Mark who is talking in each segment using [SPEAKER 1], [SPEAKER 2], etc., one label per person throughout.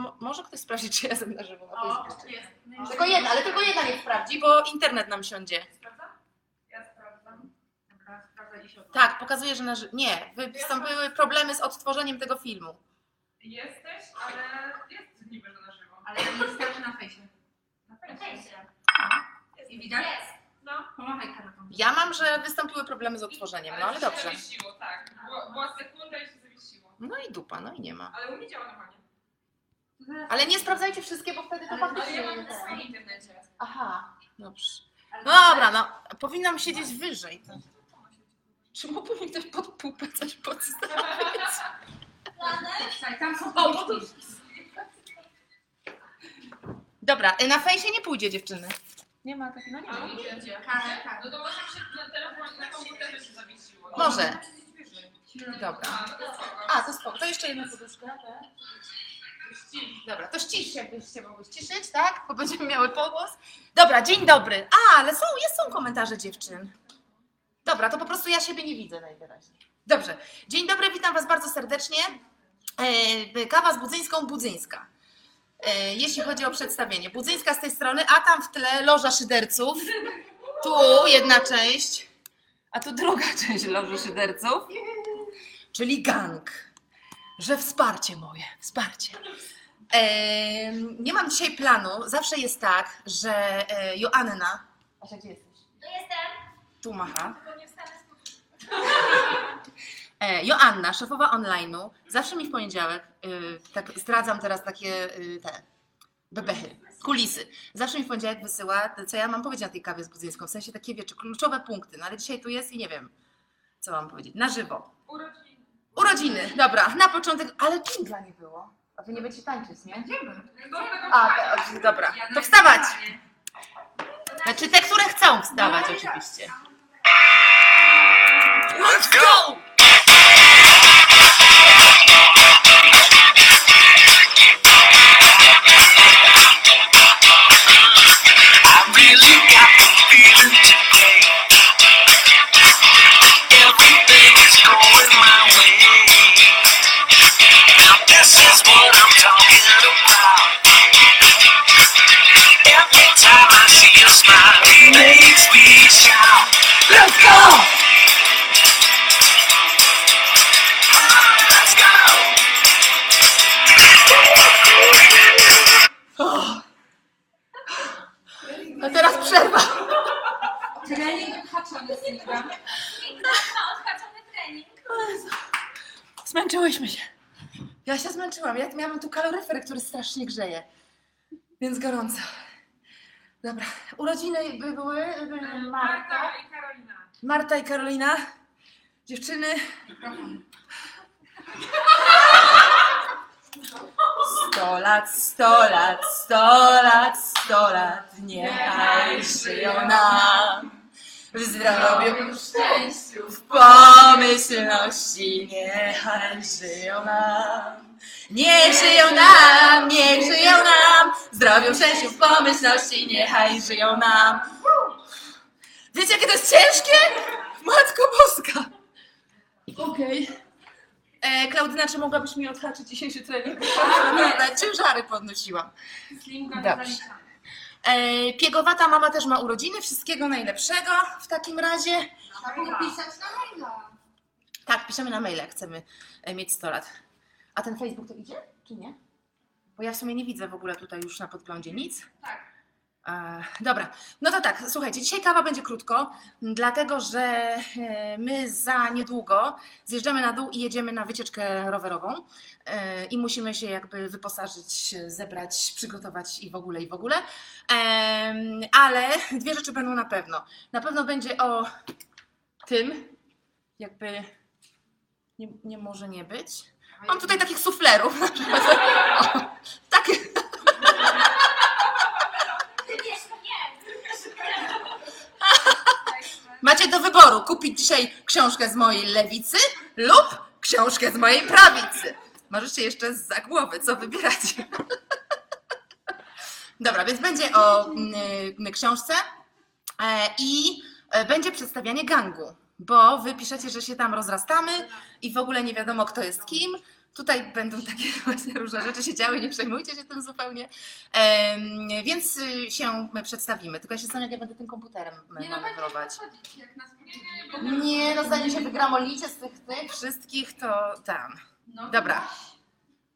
[SPEAKER 1] mo- może ktoś sprawdzić, czy ja jestem na żywo na
[SPEAKER 2] O,
[SPEAKER 1] Facebooku?
[SPEAKER 2] jest.
[SPEAKER 1] Tylko jedna, ale tylko jedna niech sprawdzi, bo internet nam siądzie.
[SPEAKER 2] Sprawdzam? Ja sprawdzam. Dobra, sprawdza
[SPEAKER 1] Tak, pokazuje, że na żywo. Nie, wystąpiły problemy z odtworzeniem tego filmu.
[SPEAKER 2] Jesteś, ale jest niby, że na żywo.
[SPEAKER 3] Ale nie wystarczy na fejsie.
[SPEAKER 2] Na
[SPEAKER 4] Na
[SPEAKER 2] fejsie.
[SPEAKER 4] fejsie.
[SPEAKER 3] I widać?
[SPEAKER 4] Jest.
[SPEAKER 2] No.
[SPEAKER 3] Pomachaj kartą.
[SPEAKER 1] Ja mam, że wystąpiły problemy z odtworzeniem, no ale
[SPEAKER 2] się
[SPEAKER 1] dobrze.
[SPEAKER 2] zawiesiło, tak. Była, była sekunda i się zawiesiło.
[SPEAKER 1] No i dupa, no i nie ma.
[SPEAKER 2] Ale u mnie działa normalnie.
[SPEAKER 1] Ale nie sprawdzajcie wszystkie, bo wtedy to
[SPEAKER 3] Ale-
[SPEAKER 1] faktycznie
[SPEAKER 2] Ale ja mam na
[SPEAKER 1] tak.
[SPEAKER 2] swoim internecie.
[SPEAKER 1] Aha, dobrze. No dobra, no powinnam siedzieć wyżej. To. Czy mógłby mi ktoś pod pupę coś podstawić?
[SPEAKER 3] Tam są
[SPEAKER 2] O.
[SPEAKER 1] Dobra, y, na fejsie nie pójdzie dziewczyny. Nie ma takiego, no nie ma.
[SPEAKER 3] tak.
[SPEAKER 2] No to może się na telefonie, na komputerze się zawiesiło.
[SPEAKER 1] Może. Dobra.
[SPEAKER 2] A, to spoko.
[SPEAKER 1] A, to spoko. To jeszcze jedna poduszka. Dobra, to ścisz, jakbyście mogły ściszyć, tak? Bo będziemy miały pogłos. Dobra, dzień dobry. A, ale są, jest, są komentarze dziewczyn. Dobra, to po prostu ja siebie nie widzę najwyraźniej. Dobrze. Dzień dobry, witam Was bardzo serdecznie. E, kawa z Budzyńską, Budzyńska. E, jeśli chodzi o przedstawienie. Budzyńska z tej strony, a tam w tle loża szyderców. Tu jedna część, a tu druga część loży szyderców. Czyli gang. Że wsparcie moje, wsparcie. Nie mam dzisiaj planu. Zawsze jest tak, że e, Joanna. Asia, gdzie jesteś?
[SPEAKER 4] No jestem.
[SPEAKER 1] Tu macha. E, Joanna, szefowa online'u, zawsze mi w poniedziałek, y, tak zdradzam teraz takie te bebechy, kulisy. Zawsze mi w poniedziałek wysyła, co ja mam powiedzieć na tej kawie z Budzyńską, w sensie takie, wiecie, kluczowe punkty. No ale dzisiaj tu jest i nie wiem, co mam powiedzieć. Na żywo.
[SPEAKER 2] Urodziny.
[SPEAKER 1] Urodziny, dobra, na początek, ale dżingla nie było. A wy nie będziecie tańczyć, nie? A, to, dobra, to wstawać. Znaczy te, które chcą wstawać oczywiście. Let's go! Sneak up, miałam tu kaloryfer, który strasznie grzeje. Więc gorąco. Dobra. Urodziny by były by Marta.
[SPEAKER 2] Marta i Karolina.
[SPEAKER 1] Marta i Karolina. Dziewczyny. Sto lat, sto lat, sto lat, sto lat, niechaj żyją nam. W zdrowiu, w szczęściu, w pomyślności, niechaj żyją nam. Niech żyją nam, niech żyją nam, w zdrowiu, w szczęściu, w pomyślności, niechaj żyją nam. Wiecie, jakie to jest ciężkie? Matko Boska! Okej. E, Klaudyna, czy mogłabyś mi odhaczyć dzisiejszy trening? Ciężary podnosiłam. Dobrze. E, piegowata mama też ma urodziny, wszystkiego najlepszego w takim razie.
[SPEAKER 3] Pisać na maila.
[SPEAKER 1] Tak, piszemy na maile, jak chcemy e, mieć 100 lat. A ten Facebook to idzie, czy nie? Bo ja w sumie nie widzę w ogóle tutaj już na podglądzie nic.
[SPEAKER 2] Tak.
[SPEAKER 1] E, dobra, no to tak, słuchajcie, dzisiaj kawa będzie krótko, dlatego że e, my za niedługo zjeżdżamy na dół i jedziemy na wycieczkę rowerową e, i musimy się jakby wyposażyć, zebrać, przygotować i w ogóle, i w ogóle. Ale dwie rzeczy będą na pewno. Na pewno będzie o tym, jakby nie, nie może nie być. Mam tutaj takich suflerów. na przykład. O, takie.
[SPEAKER 4] Ty wiesz, nie.
[SPEAKER 1] Macie do wyboru kupić dzisiaj książkę z mojej lewicy lub książkę z mojej prawicy. Możecie jeszcze za głowy, co wybieracie. Dobra, więc będzie o mm, książce e, i e, będzie przedstawianie gangu, bo wy piszecie, że się tam rozrastamy i w ogóle nie wiadomo kto jest kim, Tutaj będą takie właśnie różne rzeczy się działy, nie przejmujcie się tym zupełnie. Więc się przedstawimy. Tylko ja się zastanawiam, jak ja będę tym komputerem
[SPEAKER 3] Nie no,
[SPEAKER 1] manewrować. Nie, no zanim się wygramolicie z tych, tych wszystkich, to tam.
[SPEAKER 3] No,
[SPEAKER 1] Dobra.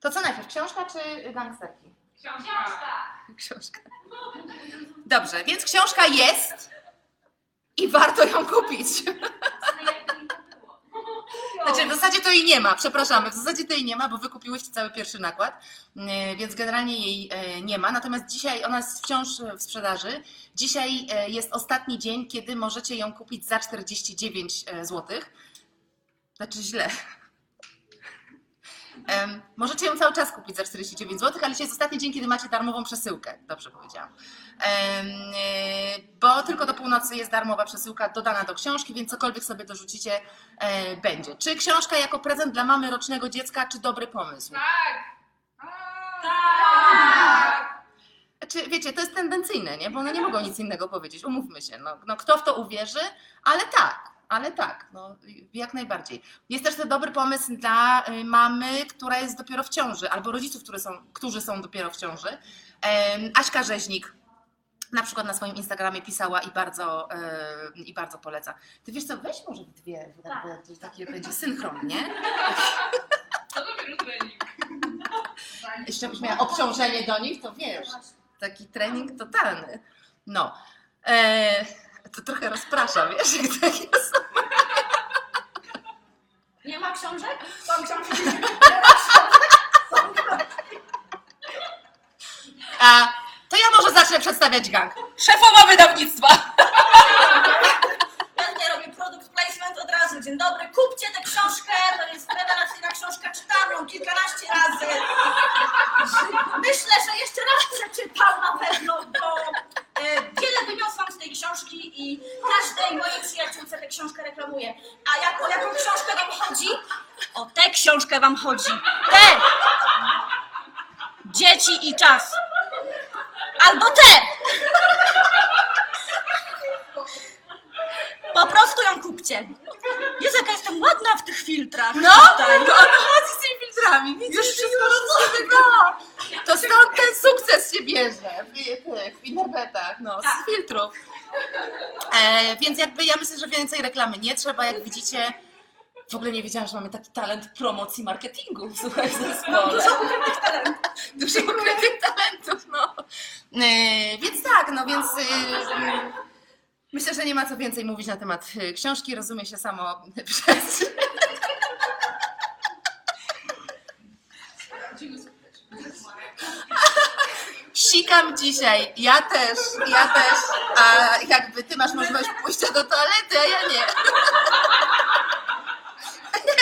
[SPEAKER 1] To co najpierw, książka czy gangsterki?
[SPEAKER 2] Książka.
[SPEAKER 4] Książka.
[SPEAKER 1] Dobrze, więc książka jest i warto ją kupić.
[SPEAKER 4] Ale jakby mi to było.
[SPEAKER 1] Znaczy w zasadzie to jej nie ma, przepraszamy, w zasadzie to jej nie ma, bo wy kupiłyście cały pierwszy nakład, e, więc generalnie jej e, nie ma. Natomiast dzisiaj ona jest wciąż w sprzedaży. Dzisiaj jest ostatni dzień, kiedy możecie ją kupić za 49 zł. Znaczy źle. Możecie ją cały czas kupić za 49 zł, ale dzisiaj jest ostatni dzień, kiedy macie darmową przesyłkę. Dobrze powiedziałam. E, Bo tylko do północy jest darmowa przesyłka dodana do książki, więc cokolwiek sobie dorzucicie, e, będzie. Czy książka jako prezent dla mamy rocznego dziecka, czy dobry pomysł?
[SPEAKER 2] Tak.
[SPEAKER 3] Tak!
[SPEAKER 1] Znaczy, wiecie, to jest tendencyjne, nie? Bo one nie mogą nic innego powiedzieć, umówmy się. No, no kto w to uwierzy, ale tak, ale tak, no, jak najbardziej. Jest też to dobry pomysł dla y, mamy, która jest dopiero w ciąży, albo rodziców, które są, którzy są dopiero w ciąży. Aśka Rzeźnik na przykład na swoim Instagramie pisała i bardzo, e, i bardzo poleca. Ty wiesz co, weź może dwie, bo tak, bo takie będzie synchron, nie?
[SPEAKER 2] To dopiero trening.
[SPEAKER 1] Jeszcze byś miała obciążenie do nich, to wiesz, taki trening totalny. No, e, to trochę rozprasza, wiesz, jak takie są.
[SPEAKER 3] Nie ma książek? Są książki.
[SPEAKER 1] A, to ja może zacznę przedstawiać gang. Szefowa wydawnictwa.
[SPEAKER 5] Ja tutaj robię produkt placement od razu. Dzień dobry, kupcie tę książkę. To jest rewelacyjna książka czytaną kilkanaście razy. Myślę, że jeszcze raz przeczytał na pewno, bo e, wiele książki i każdej mojej przyjaciółce tę książkę reklamuję. A jak, o jaką książkę wam chodzi? O tę książkę wam chodzi. Tę! Dzieci i czas. Albo tę! Po prostu ją kupcie. Jezu, jaka jestem ładna w tych filtrach.
[SPEAKER 1] No, no o to chodzi z tymi filtrami. Widzisz, już wszystko rozumiem. No. To stąd ten sukces się bierze w, w internetach, no,
[SPEAKER 5] Tak.
[SPEAKER 1] z filtrów. E, więc jakby ja myślę, że więcej reklamy nie trzeba, jak widzicie. W ogóle nie wiedziałam, że mamy taki talent promocji marketingu, słuchaj, w zespole.
[SPEAKER 5] Dużo ukrytych talentów.
[SPEAKER 1] Dużo ukrytych talentów, no. E, więc tak, no więc e, myślę, że nie ma co więcej mówić na temat e, książki, rozumie się samo przez... Sikam dzisiaj, ja też, ja też, a jakby ty masz możliwość pójścia do toalety, a ja nie.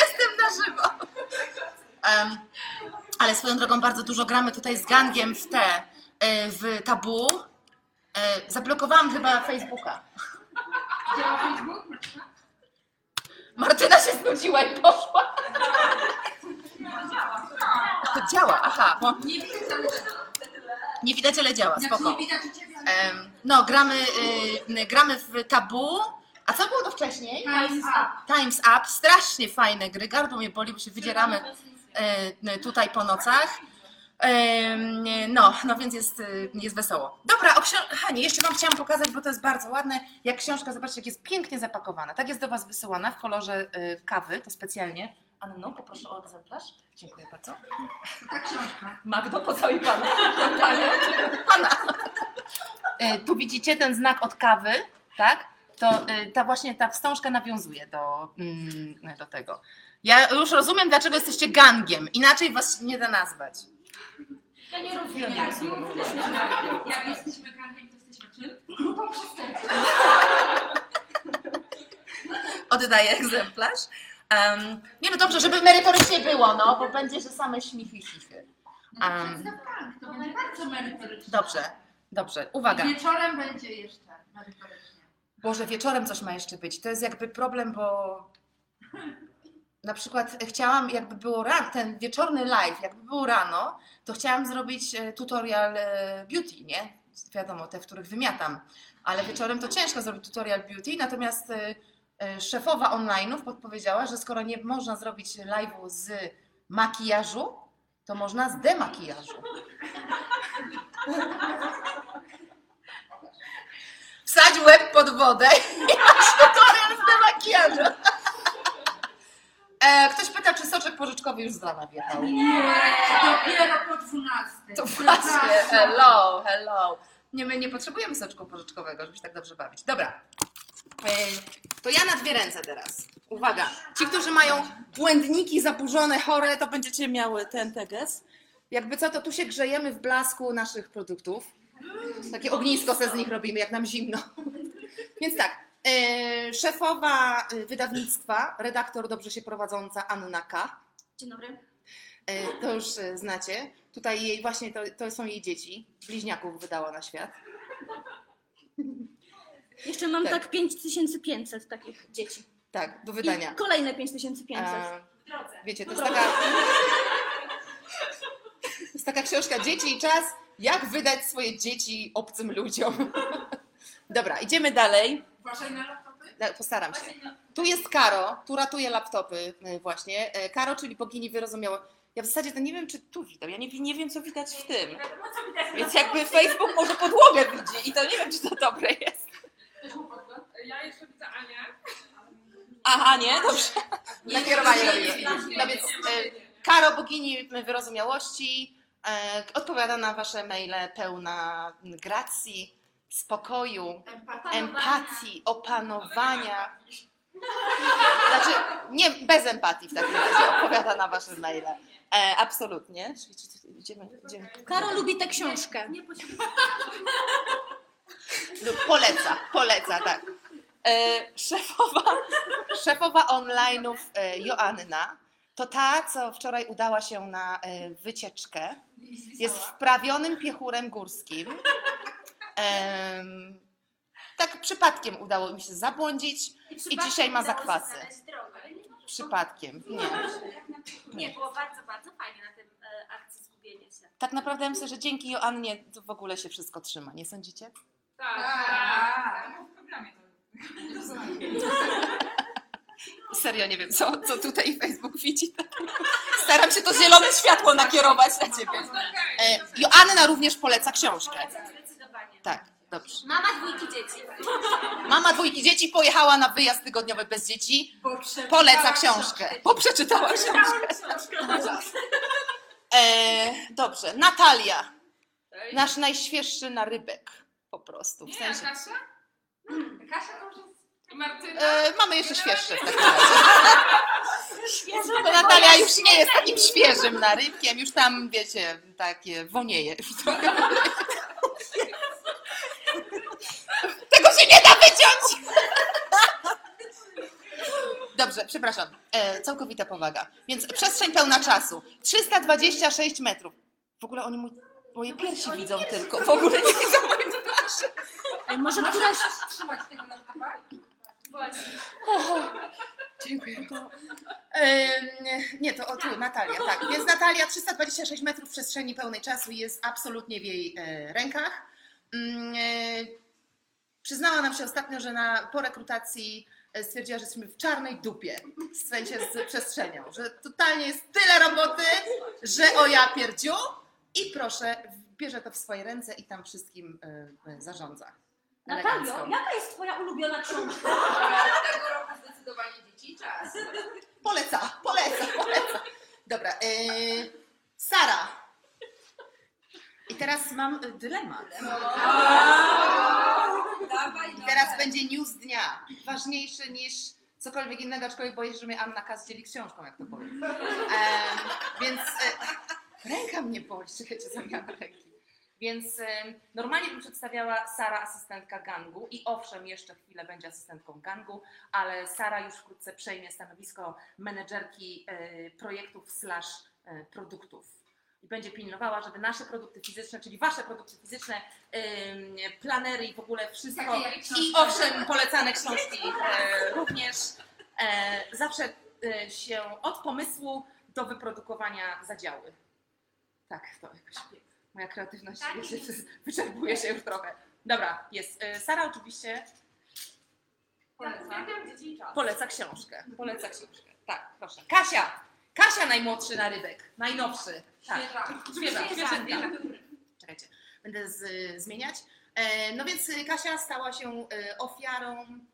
[SPEAKER 1] Jestem na żywo. Em, ale swoją drogą bardzo dużo gramy tutaj z gangiem w te, e, w tabu. E, Zablokowałam chyba Facebooka.
[SPEAKER 3] Działa?
[SPEAKER 1] Martyna się znudziła i poszła. To działa, aha,
[SPEAKER 3] Nie ale
[SPEAKER 1] nie widać, ale działa,
[SPEAKER 3] jak
[SPEAKER 1] spoko.
[SPEAKER 3] nie widać u Ciebie,
[SPEAKER 1] Em, No, gramy, y, gramy w tabu. A co było to wcześniej?
[SPEAKER 3] Time's up.
[SPEAKER 1] Time's Up. Strasznie fajne gry. Gardło mnie boli, bo się wydzieramy e, tutaj po nocach. Em, No, no więc jest, y, jest wesoło. Dobra, o książ- Hanie, jeszcze Wam chciałam pokazać, bo to jest bardzo ładne. Jak książka, zobaczcie, jak jest pięknie zapakowana. Tak jest do Was wysyłana w kolorze y, kawy, to specjalnie. Anno, poproszę o egzemplarz. Dziękuję bardzo.
[SPEAKER 3] Ta książka.
[SPEAKER 1] Magdo, pocałuj Pana. Panie, Pana. E, Tu widzicie ten znak od kawy, tak? To e, ta właśnie ta wstążka nawiązuje do, mm, do tego. Ja już rozumiem, dlaczego jesteście gangiem. Inaczej was nie da nazwać.
[SPEAKER 3] Ja nie rozumiem. Jak, jak jesteśmy gangiem, to jesteśmy czym? Grupą przestępczą.
[SPEAKER 1] Oddaję egzemplarz. Em, nie no dobrze, żeby merytorycznie było, no, bo będzie, że same śmichy i Um.
[SPEAKER 3] to będzie bardzo merytoryczne.
[SPEAKER 1] Dobrze, dobrze, uwaga.
[SPEAKER 3] Wieczorem będzie jeszcze merytorycznie.
[SPEAKER 1] Boże, wieczorem coś ma jeszcze być. To jest jakby problem, bo na przykład chciałam, jakby było ran, ten wieczorny live, jakby było rano, to chciałam zrobić e, tutorial e, beauty, nie? Wiadomo, te, w których wymiatam, ale wieczorem to ciężko zrobić tutorial beauty, natomiast e, szefowa online'ów podpowiedziała, że skoro nie można zrobić live'u z makijażu, to można z demakijażu. Wsadź łeb pod wodę i masz tutorial z demakijażu. E, ktoś pyta, czy soczek pożyczkowy już z rana wjechał.
[SPEAKER 3] Dopiero po 12.
[SPEAKER 1] To właśnie, hello, hello. Nie, my nie potrzebujemy soczku pożyczkowego, żeby się tak dobrze bawić. Dobra, E, to ja na dwie ręce teraz. Uwaga, ci, którzy mają błędniki zaburzone, chore, to będziecie miały ten teges. Jakby co, to tu się grzejemy w blasku naszych produktów. Takie ognisko se z nich robimy, jak nam zimno. Więc tak, e, szefowa e, wydawnictwa, redaktor dobrze się prowadząca Anna K.
[SPEAKER 5] Dzień dobry.
[SPEAKER 1] E, To już znacie. Tutaj jej właśnie to, to są jej dzieci. Bliźniaków wydała na świat.
[SPEAKER 5] Jeszcze mam
[SPEAKER 1] Tak.
[SPEAKER 5] tak 5500 takich dzieci.
[SPEAKER 1] Tak, do
[SPEAKER 5] I
[SPEAKER 1] wydania.
[SPEAKER 5] kolejne 5500.
[SPEAKER 1] E,
[SPEAKER 4] W drodze.
[SPEAKER 1] Wiecie, to jest taka. To jest taka książka Dzieci i czas. Jak wydać swoje dzieci obcym ludziom. Dobra, idziemy dalej.
[SPEAKER 3] Uważaj na laptopy.
[SPEAKER 1] Postaram się. Tu jest Karo, tu ratuje laptopy y, właśnie. E, Karo, czyli bogini wyrozumiała. Ja w zasadzie to nie wiem, czy tu widać. Ja nie, nie wiem, co widać w tym.
[SPEAKER 4] Widać.
[SPEAKER 1] Więc jakby Facebook może podłogę widzi i to nie wiem, czy to dobre jest.
[SPEAKER 3] Ja jeszcze widzę Anię.
[SPEAKER 1] Aha, nie? Dobrze. Nakierowanie robimy. No więc e, Karo, bogini wyrozumiałości, e, odpowiada na wasze maile pełna gracji, spokoju, empatii, opanowania. Znaczy, nie, bez empatii w takim razie odpowiada na wasze maile. E, absolutnie. Idziemy, idziemy.
[SPEAKER 5] Karo lubi tę książkę.
[SPEAKER 1] Lub poleca, poleca, tak. E, szefowa, szefowa online'ów e, Joanna to ta, co wczoraj udała się na e, wycieczkę. Jest wprawionym piechurem górskim. Em, tak przypadkiem udało mi się zabłądzić. I dzisiaj ma zakwasy. Przypadkiem. Nie.
[SPEAKER 4] Nie, było bardzo, bardzo fajnie na tym e, akcji zgubienie się.
[SPEAKER 1] Tak naprawdę myślę, że dzięki Joannie to w ogóle się wszystko trzyma. Nie sądzicie?
[SPEAKER 3] Tak. tak.
[SPEAKER 2] W programie to.
[SPEAKER 1] Serio nie wiem, co, co tutaj Facebook widzi. Staram się to zielone światło nakierować na ciebie. E, Joanna również poleca książkę.
[SPEAKER 4] Zdecydowanie.
[SPEAKER 1] Tak, dobrze.
[SPEAKER 4] Mama dwójki dzieci.
[SPEAKER 1] Mama dwójki dzieci pojechała na wyjazd tygodniowy bez dzieci. Poleca książkę. Bo przeczytała książkę. E, dobrze, Natalia. Nasz najświeższy narybek. Po prostu. W
[SPEAKER 3] Nie,
[SPEAKER 1] sensie,
[SPEAKER 3] Kasia? Kasia to już jest... Martyna?
[SPEAKER 1] e, mamy jeszcze świeższy w takim razie. To Natalia już nie jest takim świeżym narybkiem, już tam, wiecie, takie wonieje. Tego się nie da wyciąć! Dobrze, przepraszam. E, całkowita powaga. Więc przestrzeń pełna czasu. 326 metrów. W ogóle oni mój, moje piersi widzą tylko. W ogóle nie widzą.
[SPEAKER 5] Ej, może któraś...
[SPEAKER 3] Trzymać tego laptopa?
[SPEAKER 4] Właśnie.
[SPEAKER 1] Dziękuję. Em, nie, to o tu, Natalia, tak. Więc Natalia 326 metrów przestrzeni pełnej czasu jest absolutnie w jej e, rękach. E, przyznała nam się ostatnio, że na, po rekrutacji e, stwierdziła, że jesteśmy w czarnej dupie, w sensie z przestrzenią, że totalnie jest tyle roboty, że o ja pierdziu i proszę, bierze to w swoje ręce i tam wszystkim e, e, zarządza.
[SPEAKER 5] Natalio, jaka jest twoja ulubiona książka?
[SPEAKER 2] Tego roku zdecydowanie dzieci czas.
[SPEAKER 1] Poleca, poleca, poleca. Dobra, yy, Sara. I teraz mam dylemat. I teraz będzie news dnia. Ważniejszy niż cokolwiek innego, aczkolwiek boję się, że mnie Anna K. zdzieli z książką, jak to powiem. Em, więc e, ręka mnie boli, czekajcie, zamiana ręki. Więc em, normalnie bym przedstawiała Sara, asystentka gangu i owszem, jeszcze chwilę będzie asystentką gangu, ale Sara już wkrótce przejmie stanowisko menedżerki e, projektów slash e, produktów. I będzie pilnowała, żeby nasze produkty fizyczne, czyli wasze produkty fizyczne, planery i w ogóle wszystko, i owszem, polecane książki e, również, zawsze się od pomysłu do wyprodukowania zadziały. Tak, to jakoś moja kreatywność
[SPEAKER 4] Tak.
[SPEAKER 1] wiecie, wyczerpuje się już trochę. Dobra, jest. E, Sara oczywiście
[SPEAKER 3] Polecam.
[SPEAKER 4] Uwielbiam czas.
[SPEAKER 1] poleca książkę. Poleca książkę. Tak, proszę. Kasia! Kasia najmłodszy narybek, najnowszy. Tak, świeża,
[SPEAKER 3] Świeżak.
[SPEAKER 1] świeżynka. Czekajcie, będę z, zmieniać. E, no więc y, Kasia stała się y, ofiarą em,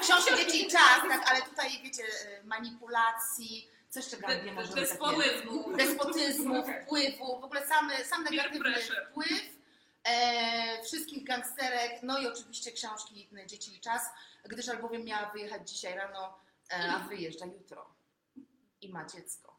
[SPEAKER 1] książek Dzieci i Czas, tak, ale tutaj wiecie, y, manipulacji, coś czego nie może być
[SPEAKER 3] Despotyzmu.
[SPEAKER 1] despotyzmu, wpływu, w ogóle samy, sam negatywny wpływ e, wszystkich gangsterek, no i oczywiście książki Dzieci i Czas, gdyż albowiem miała wyjechać dzisiaj rano, e, a wyjeżdża jutro i ma dziecko.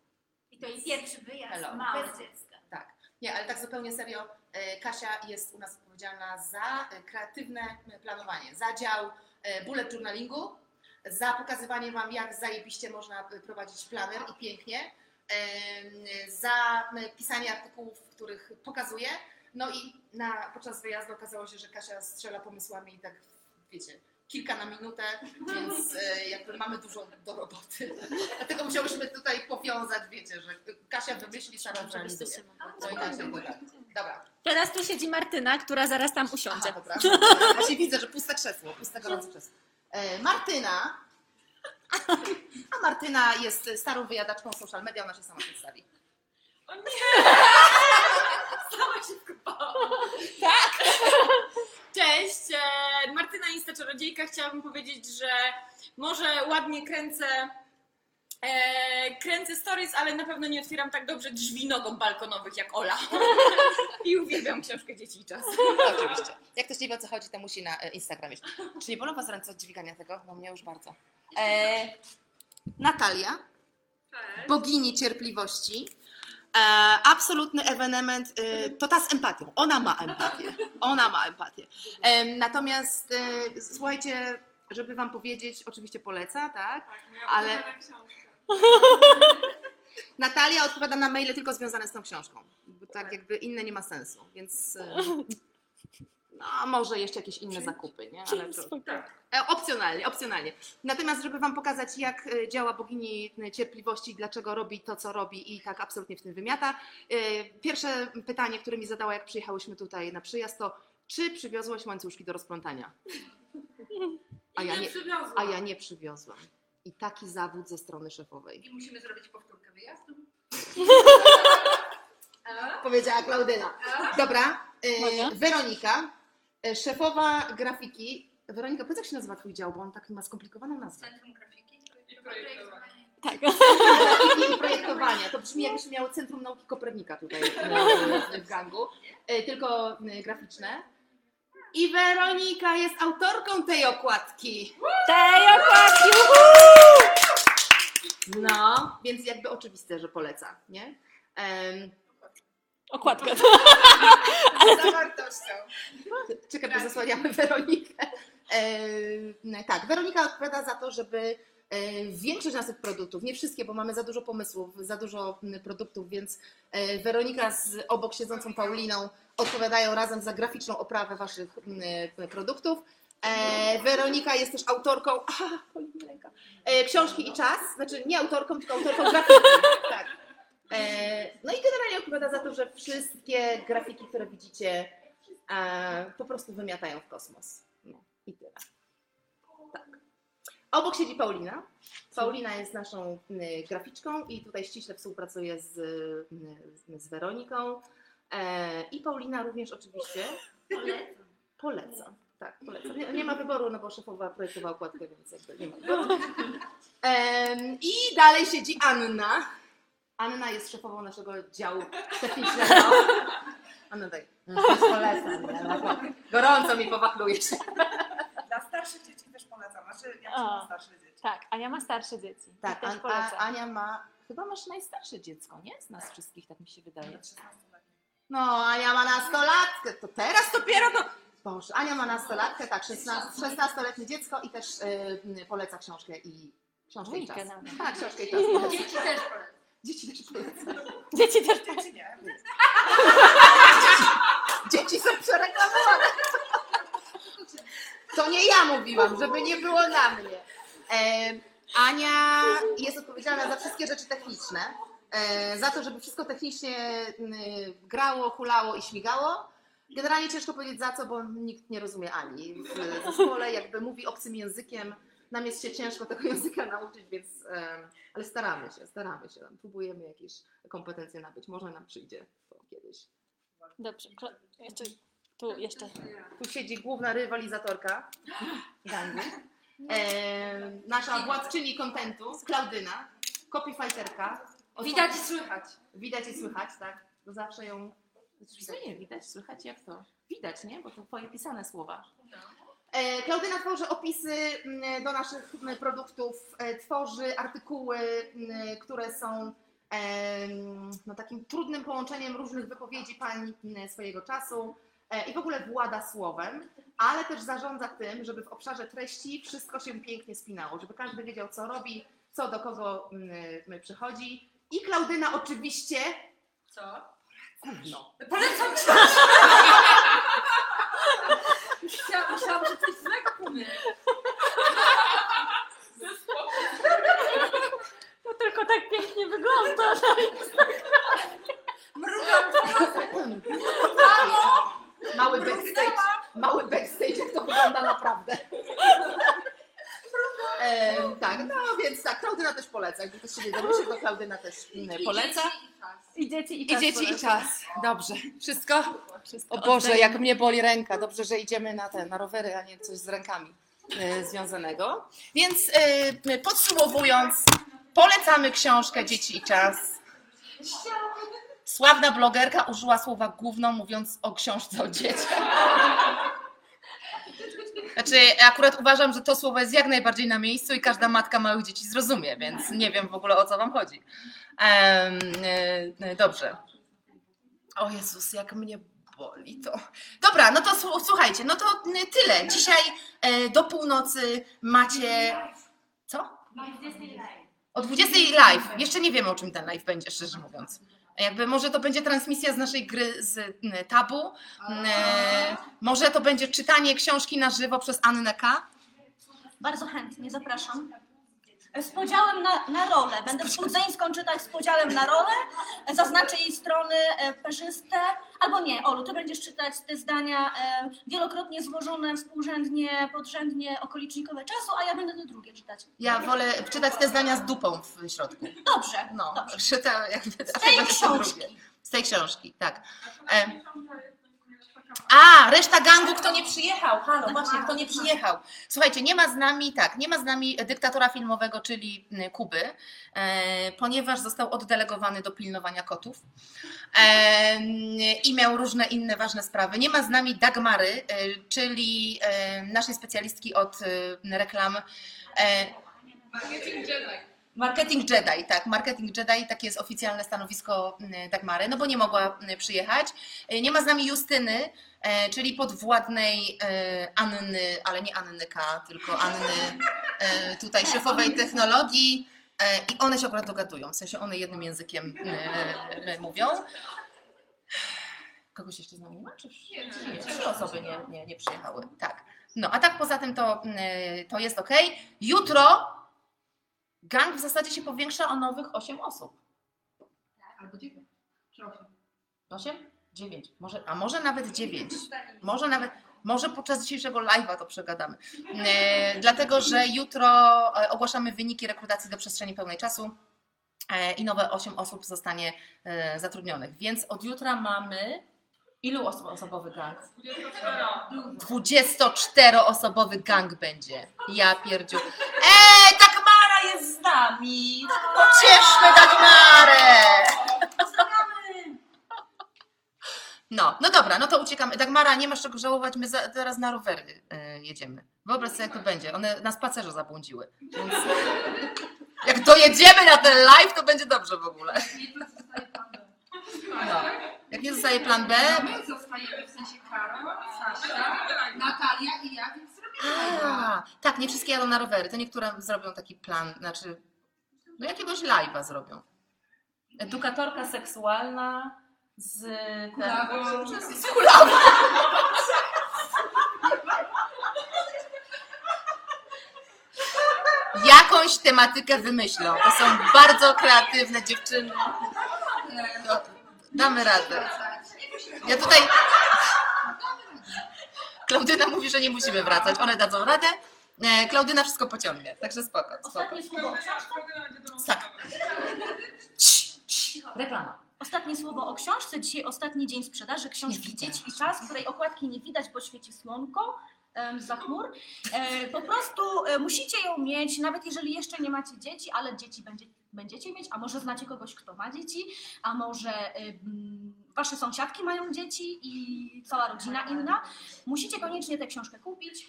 [SPEAKER 4] I to jest pierwszy wyjazd
[SPEAKER 1] Hello.
[SPEAKER 4] bez dziecka.
[SPEAKER 1] Tak. Nie, ale tak zupełnie serio, e, Kasia jest u nas odpowiedzialna za kreatywne planowanie, za dział e, bullet journalingu, za pokazywanie Wam, jak zajebiście można prowadzić planer i pięknie, za pisanie artykułów, w których pokazuje. No i na, podczas wyjazdu okazało się, że Kasia strzela pomysłami i tak, wiecie, kilka na minutę, więc e, jakby mamy dużo do roboty. Dlatego musiałyśmy tutaj powiązać, wiecie, że Kasia wymyśli, Sara zrealizuje. No nie da. Dobra.
[SPEAKER 6] Teraz tu siedzi Martyna, która zaraz tam
[SPEAKER 1] Aha,
[SPEAKER 6] usiądzie.
[SPEAKER 1] dobra. Właśnie widzę, że puste krzesło, puste gorące krzesło. E, Martyna. A Martyna jest starą wyjadaczką social media, ona się sama przedstawi.
[SPEAKER 6] Cześć, e, Martyna Insta Czarodziejka. Chciałabym powiedzieć, że może ładnie kręcę, e, kręcę stories, ale na pewno nie otwieram tak dobrze drzwi nogą balkonowych jak Ola. I uwielbiam książkę Dzieci i Czas.
[SPEAKER 1] Oczywiście. Jak ktoś nie wie o co chodzi, to musi na e, Instagramie. Czy nie bolą Was ręce od dźwigania tego? Bo mnie już bardzo. E, Natalia,
[SPEAKER 2] Cześć.
[SPEAKER 1] bogini cierpliwości. E, absolutny ewenement, e, to ta z empatią. Ona ma empatię. Ona ma empatię. E, natomiast e, słuchajcie, żeby Wam powiedzieć, oczywiście poleca, tak?
[SPEAKER 2] Tak, moja
[SPEAKER 1] Ale-
[SPEAKER 2] ukochana książka.
[SPEAKER 1] Natalia odpowiada na maile tylko związane z tą książką. Bo tak jakby inne nie ma sensu, więc. e, No, może jeszcze jakieś inne zakupy, nie? Ale to,
[SPEAKER 2] Tak.
[SPEAKER 1] e, opcjonalnie, opcjonalnie. Natomiast, żeby Wam pokazać, jak e, działa bogini cierpliwości, dlaczego robi to, co robi i tak absolutnie w tym wymiata. Pierwsze pytanie, które mi zadała, jak przyjechałyśmy tutaj na przyjazd, to czy przywiozłaś łańcuszki do rozplątania? A ja nie, a ja nie przywiozłam. I taki zawód ze strony szefowej.
[SPEAKER 2] I musimy zrobić powtórkę wyjazdu.
[SPEAKER 1] Powiedziała Klaudyna. Dobra, e? Weronika, e, szefowa grafiki. Weronika, powiedz jak się nazywa twój dział, bo on tak ma skomplikowaną nazwę.
[SPEAKER 2] Centrum Grafiki i Projektowania.
[SPEAKER 6] Tak.
[SPEAKER 1] Grafiki i projektowania. To brzmi jakbyśmy miały Centrum Nauki Kopernika tutaj e, w gangu. E, Tylko e, graficzne. I Weronika jest autorką tej okładki.
[SPEAKER 6] Tej okładki!
[SPEAKER 1] No, więc jakby oczywiste, że poleca, nie? Em,
[SPEAKER 6] Okładkę.
[SPEAKER 2] Z zawartością.
[SPEAKER 1] Czekaj, bo zasłaniamy Weronikę. E, tak, Weronika odpowiada za to, żeby większość naszych produktów, nie wszystkie, bo mamy za dużo pomysłów, za dużo produktów, więc e, Weronika z obok siedzącą Pauliną odpowiadają razem za graficzną oprawę waszych e, produktów. E, Weronika jest też autorką aha, e, książki i czas, znaczy nie autorką, tylko autorką grafiki. Tak. E, no i generalnie odpowiada za to, że wszystkie grafiki, które widzicie, e, po prostu wymiatają w kosmos. No i tyle. Obok siedzi Paulina. Paulina jest naszą y, graficzką i tutaj ściśle współpracuje z, y, z Weroniką. E, I Paulina również oczywiście
[SPEAKER 4] Polecam.
[SPEAKER 1] poleca. Tak, poleca. Nie, nie ma wyboru, no bo szefowa projektowała okładkę, więc jakby nie ma wyboru. I dalej siedzi Anna. Anna jest szefową naszego działu technicznego. Anna daj. Polecam. Gorąco mi powachlujesz.
[SPEAKER 2] Dla starszych dzieci polecam. Znaczy, ja
[SPEAKER 6] A.
[SPEAKER 2] mam starsze dzieci.
[SPEAKER 6] Tak, a ja ma starsze dzieci.
[SPEAKER 1] Tak, An- a,
[SPEAKER 6] polecam.
[SPEAKER 1] Ania ma, chyba masz najstarsze dziecko, nie? Z nas wszystkich, tak mi się wydaje.
[SPEAKER 2] 13 lat.
[SPEAKER 1] No, Ania ma nastolatkę, to teraz dopiero to... Boże, Ania ma nastolatkę, tak, 16 16-letnie dziecko i też y, poleca książkę i książkę i czas. Tak, książkę i czas.
[SPEAKER 4] Dzieci też polecam.
[SPEAKER 1] Dzieci też poleca.
[SPEAKER 6] Dzieci też
[SPEAKER 2] Dzieci nie.
[SPEAKER 1] Dzieci są przereklamowane. To nie ja mówiłam, żeby nie było na mnie. E, Ania jest odpowiedzialna za wszystkie rzeczy techniczne. E, za to, żeby wszystko technicznie mm, grało, hulało i śmigało. Generalnie ciężko powiedzieć za co, bo nikt nie rozumie Ani w zespole, jakby mówi obcym językiem nam jest się ciężko tego języka nauczyć, więc, em, ale staramy się, staramy się, próbujemy jakieś kompetencje nabyć, może nam przyjdzie to kiedyś.
[SPEAKER 3] Dobrze, jeszcze tu, jeszcze.
[SPEAKER 1] Tu siedzi główna rywalizatorka gangu, em, nasza władczyni kontentu, Klaudyna, copyfighterka.
[SPEAKER 6] Widać i słychać.
[SPEAKER 1] Widać i słychać, tak? To zawsze ją. Co nie widać, słychać jak to? Widać, nie? Bo to twoje pisane słowa. E, Klaudyna tworzy opisy mm, do naszych mm, produktów, e, tworzy artykuły, mm, które są em, no, takim trudnym połączeniem różnych wypowiedzi pań mm, swojego czasu e, i w ogóle włada słowem, ale też zarządza tym, żeby w obszarze treści wszystko się pięknie spinało, żeby każdy wiedział, co robi, co do kogo mm, przychodzi. I Klaudyna oczywiście
[SPEAKER 6] Co?
[SPEAKER 1] gówno.
[SPEAKER 6] Polecam ci! Myślałam, myślałam, że coś złego powie.
[SPEAKER 3] To tylko tak pięknie wygląda.
[SPEAKER 6] Mrugam
[SPEAKER 1] Mały backstage, mały backstage, jak to wygląda naprawdę. Em, tak, no więc tak, Klaudyna też poleca. Jakby ktoś się nie domyślił, to Klaudyna też mm, poleca.
[SPEAKER 3] I dzieci, i
[SPEAKER 1] I
[SPEAKER 3] czas
[SPEAKER 1] dzieci, i
[SPEAKER 3] polecam.
[SPEAKER 1] czas. Dobrze. Wszystko?
[SPEAKER 3] Wszystko
[SPEAKER 1] O Boże, jak mnie boli ręka. Dobrze, że idziemy na te, na rowery, a nie coś z rękami e, związanego. Więc e, podsumowując, polecamy książkę Dzieci i czas. Sławna blogerka użyła słowa gówno, mówiąc o książce o dzieciach. Znaczy, akurat uważam, że to słowo jest jak najbardziej na miejscu i każda matka małych dzieci zrozumie, więc nie wiem w ogóle o co Wam chodzi. Em, e, dobrze. O Jezus, jak mnie boli to. Dobra, no to słu- słuchajcie, no to tyle. Dzisiaj e, do północy macie. Co? O 20 live. Jeszcze nie wiemy, o czym ten live będzie, szczerze mówiąc. Jakby może to będzie transmisja z naszej gry z tabu. E, może to będzie czytanie książki na żywo przez Annę K.
[SPEAKER 5] Bardzo chętnie, zapraszam. Z podziałem na, na rolę. Będę Spudzeńską czytać z podziałem na rolę. Zaznaczę jej strony e, perzyste. Albo nie, Olu, ty będziesz czytać te zdania e, wielokrotnie złożone, współrzędnie, podrzędnie, okolicznikowe czasu, a ja będę te drugie czytać.
[SPEAKER 1] Ja wolę czytać te zdania z dupą w środku.
[SPEAKER 5] Dobrze,
[SPEAKER 1] No,
[SPEAKER 5] dobrze.
[SPEAKER 1] czyta jakby.
[SPEAKER 5] Z tej książki.
[SPEAKER 1] Z tej książki, tak. E, A, reszta gangu, kto nie przyjechał. Halo, właśnie, kto nie przyjechał. Słuchajcie, nie ma z nami, tak, nie ma z nami dyktatora filmowego, czyli y, Kuby, e, ponieważ został oddelegowany do pilnowania kotów e, i miał różne inne ważne sprawy. Nie ma z nami Dagmary, e, czyli e, naszej specjalistki od e, reklam. E, Marketing Jedi, tak, Marketing Jedi, takie jest oficjalne stanowisko mm, Dagmary, no bo nie mogła mm, przyjechać. E, Nie ma z nami Justyny, e, czyli podwładnej e, Anny, ale nie Anny K, tylko Anny tutaj szefowej technologii i one się akurat dogadują, w sensie one jednym językiem mówią. Kogoś jeszcze z nami nie ma? Czy nie, trzy osoby nie, nie, nie przyjechały, tak. No, a tak poza tym to, mm, to jest ok. Jutro gang w zasadzie się powiększa o nowych 8 osób.
[SPEAKER 2] Albo dziewięć. Czy osiem.
[SPEAKER 1] 8? 9. Może, a może nawet 9. Może nawet, może podczas dzisiejszego live'a to przegadamy. E, dlatego, że jutro e, ogłaszamy wyniki rekrutacji do przestrzeni pełnej czasu e, i nowe 8 osób zostanie e, zatrudnionych. Więc od jutra mamy. Ilu osób osobowy gang? 24-osobowy gang będzie. Ja pierdziu. Ej, Jest z nami! Pocieszmy Dagmarę! No, no dobra, no to uciekamy. Dagmara, nie masz czego żałować, my za, teraz na rowery e, jedziemy. Wyobraź sobie, jak to będzie. One na spacerze zabłądziły. Więc jak dojedziemy na ten live, to będzie dobrze w ogóle. No. Jak nie zostaje plan B,
[SPEAKER 2] My zostajemy, w sensie Karol, Sasia, Natalia i ja, więc.
[SPEAKER 1] A, tak, nie wszystkie jadą na rowery. To niektóre zrobią taki plan, znaczy, no jakiegoś live'a zrobią. Edukatorka seksualna z...
[SPEAKER 2] Kulawą.
[SPEAKER 1] Z kulawą. Jakąś tematykę wymyślą. To są bardzo kreatywne dziewczyny. No, damy radę. Ja tutaj... Klaudyna mówi, że nie musimy wracać. One dadzą radę. E, Klaudyna wszystko pociągnie, także spoko, spoko. Tak. Reklama.
[SPEAKER 5] Ostatnie słowo o książce. Dzisiaj ostatni dzień sprzedaży książki. Dzieci i czas, której okładki nie widać, bo świeci słonko za chmur. E, po prostu e, musicie ją mieć, nawet jeżeli jeszcze nie macie dzieci, ale dzieci będzie, będziecie mieć, a może znacie kogoś, kto ma dzieci, a może wasze sąsiadki mają dzieci i cała rodzina inna. Musicie koniecznie tę książkę kupić,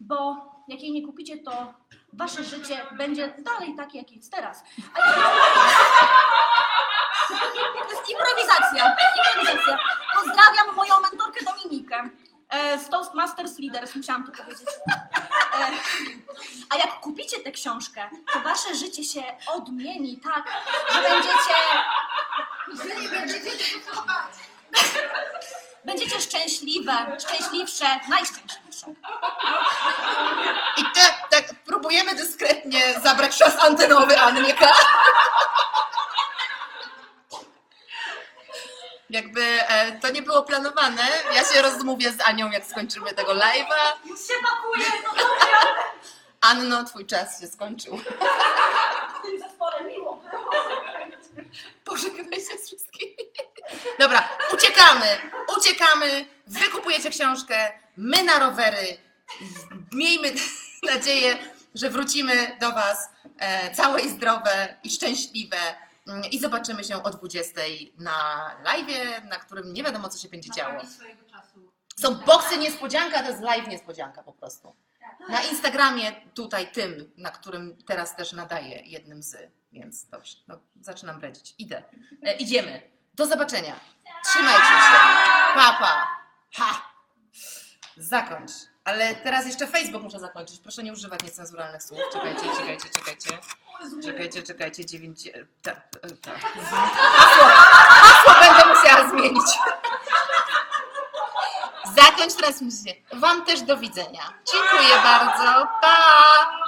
[SPEAKER 5] bo jak jej nie kupicie, to wasze życie będzie dalej takie, jak jest teraz. To jest improwizacja. improwizacja. Pozdrawiam moją mentorkę Dominikę e, z Toastmasters Leaders, musiałam to powiedzieć. E, A jak kupicie tę książkę, to wasze życie się odmieni tak, że. Będziecie szczęśliwe, szczęśliwsze, najszczęśliwsze.
[SPEAKER 1] I tak, tak próbujemy dyskretnie zabrać czas antenowy Annie K. Jakby e, to nie było planowane. Ja się rozmówię z Anią, jak skończymy tego live'a.
[SPEAKER 5] Już się pakuję, no
[SPEAKER 1] Anno, twój czas się skończył.
[SPEAKER 5] w tym zespole miło.
[SPEAKER 1] Pożegnaj się z wszystkimi. Dobra, uciekamy, uciekamy, wy kupujecie książkę, my na rowery. Miejmy nadzieję, że wrócimy do Was e, całe i zdrowe i szczęśliwe Mm, i zobaczymy się o 20 na live, na którym nie wiadomo, co się będzie działo. Są boksy niespodzianka, to jest live niespodzianka po prostu. Na Instagramie tutaj tym, na którym teraz też nadaję jednym z, więc dobrze, no, zaczynam bredzić. Idę. E, idziemy. Do zobaczenia. Trzymajcie się. Pa, pa. Ha. Zakończ. Ale teraz jeszcze Facebook muszę zakończyć. Proszę nie używać niecenzuralnych słów. Czekajcie, czekajcie, czekajcie. Czekajcie, czekajcie. Dziewięć... e, Ta, e, ta. Hasło, hasło będę musiała zmienić. Zakończ transmisję. Wam też do widzenia. Dziękuję bardzo. Pa!